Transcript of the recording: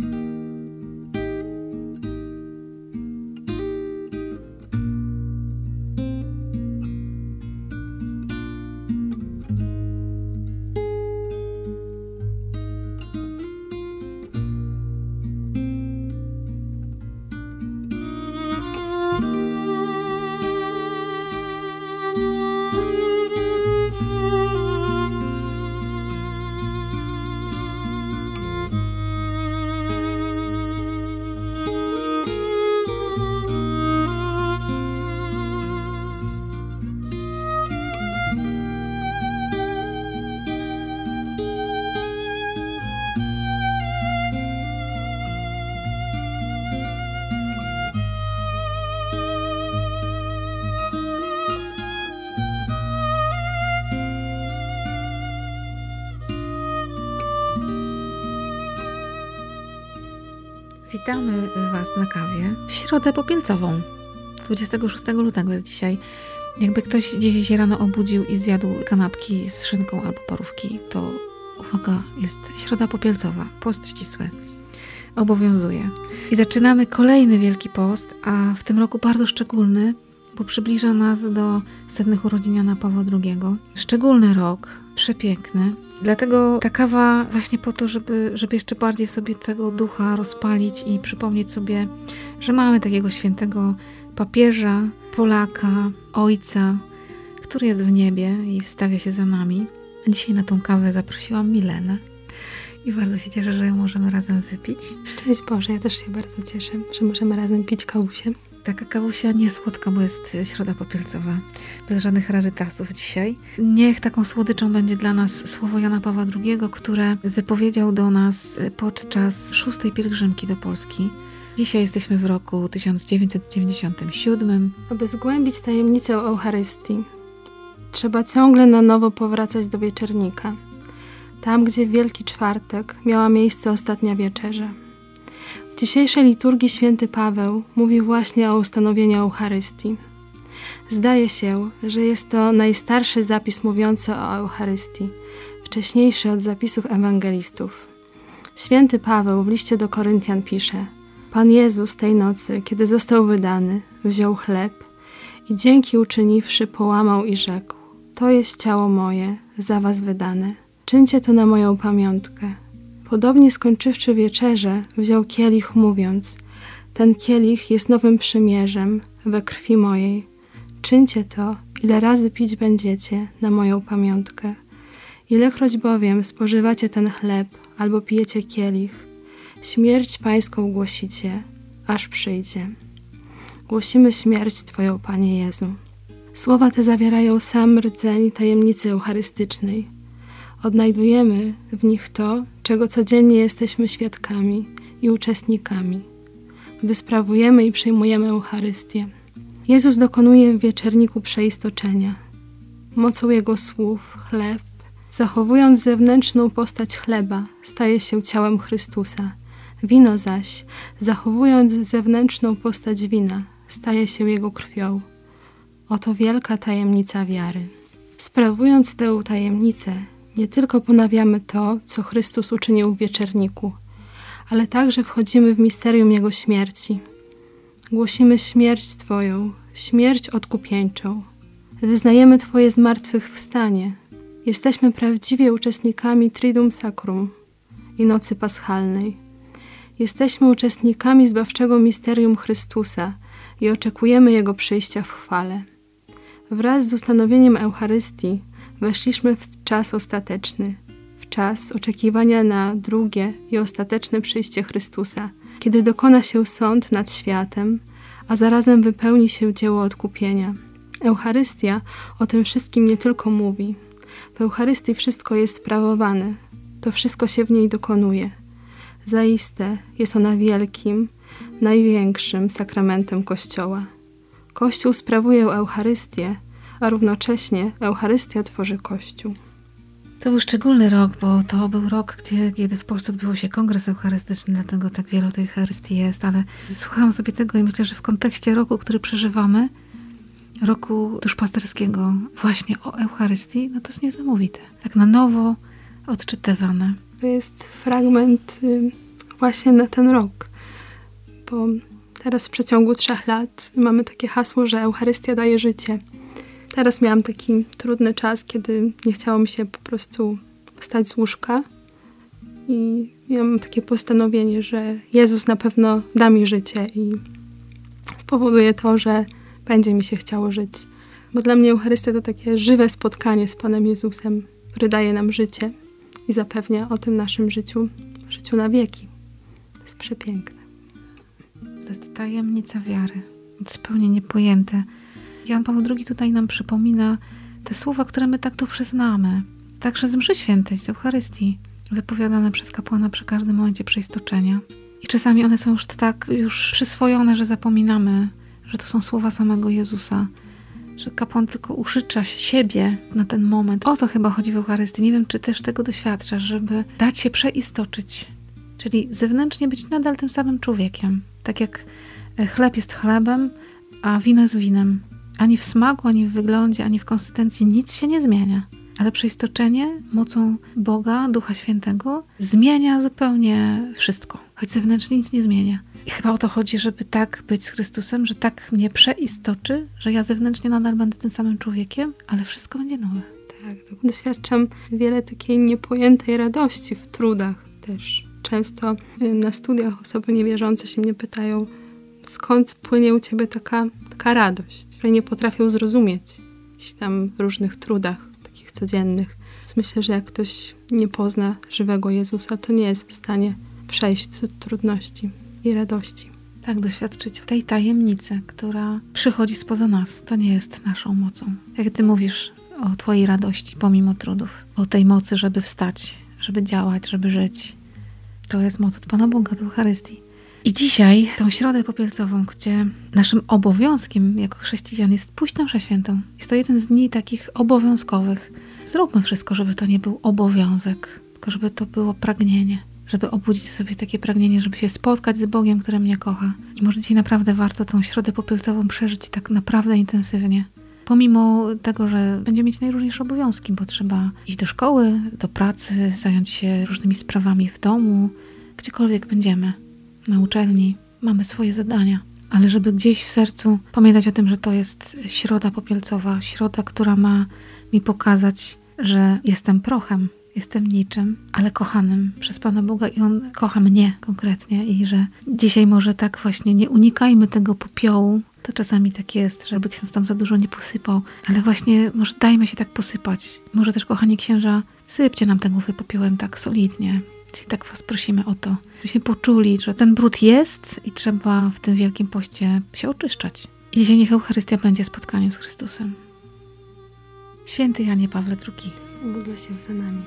Bye. Witamy Was na kawie w środę popielcową. 26 lutego jest dzisiaj. Jakby ktoś dziś się rano obudził i zjadł kanapki z szynką albo parówki, to uwaga, jest środa popielcowa, post ścisły. Obowiązuje. I zaczynamy kolejny Wielki Post, a w tym roku bardzo szczególny, bo przybliża nas do setnych urodzin Jana Pawła II. Szczególny rok, przepiękny, Dlatego ta kawa właśnie po to, żeby, żeby jeszcze bardziej sobie tego ducha rozpalić i przypomnieć sobie, że mamy takiego świętego papieża, Polaka, ojca, który jest w niebie i wstawia się za nami. Dzisiaj na tą kawę zaprosiłam Milenę i bardzo się cieszę, że możemy razem wypić. Szczęść Boże, ja też się bardzo cieszę, że możemy razem pić kawusie. Taka kawusia nie słodka, bo jest środa popielcowa. Bez żadnych rarytasów dzisiaj. Niech taką słodyczą będzie dla nas słowo Jana Pawła II, które wypowiedział do nas podczas szóstej pielgrzymki do Polski. Dzisiaj jesteśmy w roku 1997. Aby zgłębić tajemnicę Eucharystii, trzeba ciągle na nowo powracać do wieczernika. Tam, gdzie Wielki Czwartek miała miejsce ostatnia wieczerza. W dzisiejszej liturgii święty Paweł mówi właśnie o ustanowieniu Eucharystii. Zdaje się, że jest to najstarszy zapis mówiący o Eucharystii, wcześniejszy od zapisów ewangelistów. Święty Paweł w liście do Koryntian pisze: Pan Jezus tej nocy, kiedy został wydany, wziął chleb i dzięki uczyniwszy połamał i rzekł: To jest ciało moje, za was wydane. Czyńcie to na moją pamiątkę. Podobnie skończywszy wieczerze, wziął kielich, mówiąc: Ten kielich jest nowym przymierzem we krwi mojej. Czyńcie to, ile razy pić będziecie na moją pamiątkę. Ilekroć bowiem spożywacie ten chleb albo pijecie kielich, śmierć Pańską głosicie, aż przyjdzie. Głosimy śmierć Twoją, Panie Jezu. Słowa te zawierają sam rdzeń tajemnicy eucharystycznej. Odnajdujemy w nich to, czego codziennie jesteśmy świadkami i uczestnikami, gdy sprawujemy i przyjmujemy Eucharystię. Jezus dokonuje w wieczerniku przeistoczenia. Mocą Jego słów chleb, zachowując zewnętrzną postać chleba, staje się ciałem Chrystusa. Wino zaś, zachowując zewnętrzną postać wina, staje się Jego krwią. Oto wielka tajemnica wiary. Sprawując tę tajemnicę, nie tylko ponawiamy to, co Chrystus uczynił w wieczerniku, ale także wchodzimy w misterium Jego śmierci. Głosimy śmierć Twoją, śmierć odkupieńczą. Wyznajemy Twoje zmartwychwstanie. Jesteśmy prawdziwie uczestnikami Triduum Sacrum i Nocy Paschalnej. Jesteśmy uczestnikami zbawczego misterium Chrystusa i oczekujemy Jego przyjścia w chwale. Wraz z ustanowieniem Eucharystii weszliśmy w czas ostateczny, w czas oczekiwania na drugie i ostateczne przyjście Chrystusa, kiedy dokona się sąd nad światem, a zarazem wypełni się dzieło odkupienia. Eucharystia o tym wszystkim nie tylko mówi. W Eucharystii wszystko jest sprawowane, to wszystko się w niej dokonuje. Zaiste jest ona wielkim, największym sakramentem Kościoła. Kościół sprawuje Eucharystię, a równocześnie Eucharystia tworzy Kościół. To był szczególny rok, bo to był rok, gdzie, kiedy w Polsce odbywał się kongres eucharystyczny, dlatego tak wiele tej Eucharystii jest, ale słuchałam sobie tego i myślę, że w kontekście roku, który przeżywamy, roku duszpasterskiego właśnie o Eucharystii, no to jest niesamowite. Tak na nowo odczytywane. To jest fragment y, właśnie na ten rok. Bo teraz w przeciągu trzech lat mamy takie hasło, że Eucharystia daje życie. Teraz miałam taki trudny czas, kiedy nie chciało mi się po prostu wstać z łóżka. I miałam takie postanowienie, że Jezus na pewno da mi życie i spowoduje to, że będzie mi się chciało żyć. Bo dla mnie Eucharystia to takie żywe spotkanie z Panem Jezusem, który daje nam życie i zapewnia o tym naszym życiu, życiu na wieki. To jest przepiękne. To jest tajemnica wiary, zupełnie niepojęte. Jan Paweł II tutaj nam przypomina te słowa, które my tak dobrze znamy. Także z mszy świętej, z Eucharystii, wypowiadane przez kapłana przy każdym momencie przeistoczenia. I czasami one są już tak już przyswojone, że zapominamy, że to są słowa samego Jezusa, że kapłan tylko użycza siebie na ten moment. O to chyba chodzi w Eucharystii. Nie wiem, czy też tego doświadczasz, żeby dać się przeistoczyć, czyli zewnętrznie być nadal tym samym człowiekiem. Tak jak e, chleb jest chlebem, a wino jest winem. Ani w smaku, ani w wyglądzie, ani w konsystencji nic się nie zmienia. Ale przeistoczenie mocą Boga, Ducha Świętego zmienia zupełnie wszystko, choć zewnętrznie nic nie zmienia. I chyba o to chodzi, żeby tak być z Chrystusem, że tak mnie przeistoczy, że ja zewnętrznie nadal będę tym samym człowiekiem, ale wszystko będzie nowe. Tak, doświadczam wiele takiej niepojętej radości w trudach też. Często y, na studiach osoby niewierzące się mnie pytają, skąd płynie u ciebie taka, taka radość, że nie potrafią zrozumieć w tam różnych trudach takich codziennych. Więc myślę, że jak ktoś nie pozna żywego Jezusa, to nie jest w stanie przejść trudności i radości. Tak, doświadczyć tej tajemnicy, która przychodzi spoza nas. To nie jest naszą mocą. Jak ty mówisz o Twojej radości pomimo trudów, o tej mocy, żeby wstać, żeby działać, żeby żyć. To jest moc od Pana Boga do Eucharystii. I dzisiaj, tą środę popielcową, gdzie naszym obowiązkiem jako chrześcijan jest pójść na mszę świętą. Jest to jeden z dni takich obowiązkowych. Zróbmy wszystko, żeby to nie był obowiązek, tylko żeby to było pragnienie żeby obudzić sobie takie pragnienie, żeby się spotkać z Bogiem, który mnie kocha. I może dzisiaj naprawdę warto tą środę popielcową przeżyć tak naprawdę intensywnie. Pomimo tego, że będziemy mieć najróżniejsze obowiązki, bo trzeba iść do szkoły, do pracy, zająć się różnymi sprawami w domu, gdziekolwiek będziemy, na uczelni, mamy swoje zadania. Ale żeby gdzieś w sercu pamiętać o tym, że to jest środa popielcowa, środa, która ma mi pokazać, że jestem prochem, jestem niczym, ale kochanym przez Pana Boga i On kocha mnie konkretnie i że dzisiaj może tak właśnie nie unikajmy tego popiołu, to czasami tak jest, żeby ksiądz tam za dużo nie posypał, ale właśnie może dajmy się tak posypać. Może też, kochani księża, sypcie nam ten głowę popiołem tak solidnie. Czyli tak was prosimy o to, żebyśmy poczuli, że ten brud jest i trzeba w tym Wielkim Poście się oczyszczać. I niech Eucharystia będzie spotkaniem z Chrystusem. Święty Janie Pawle II. Módl się za nami.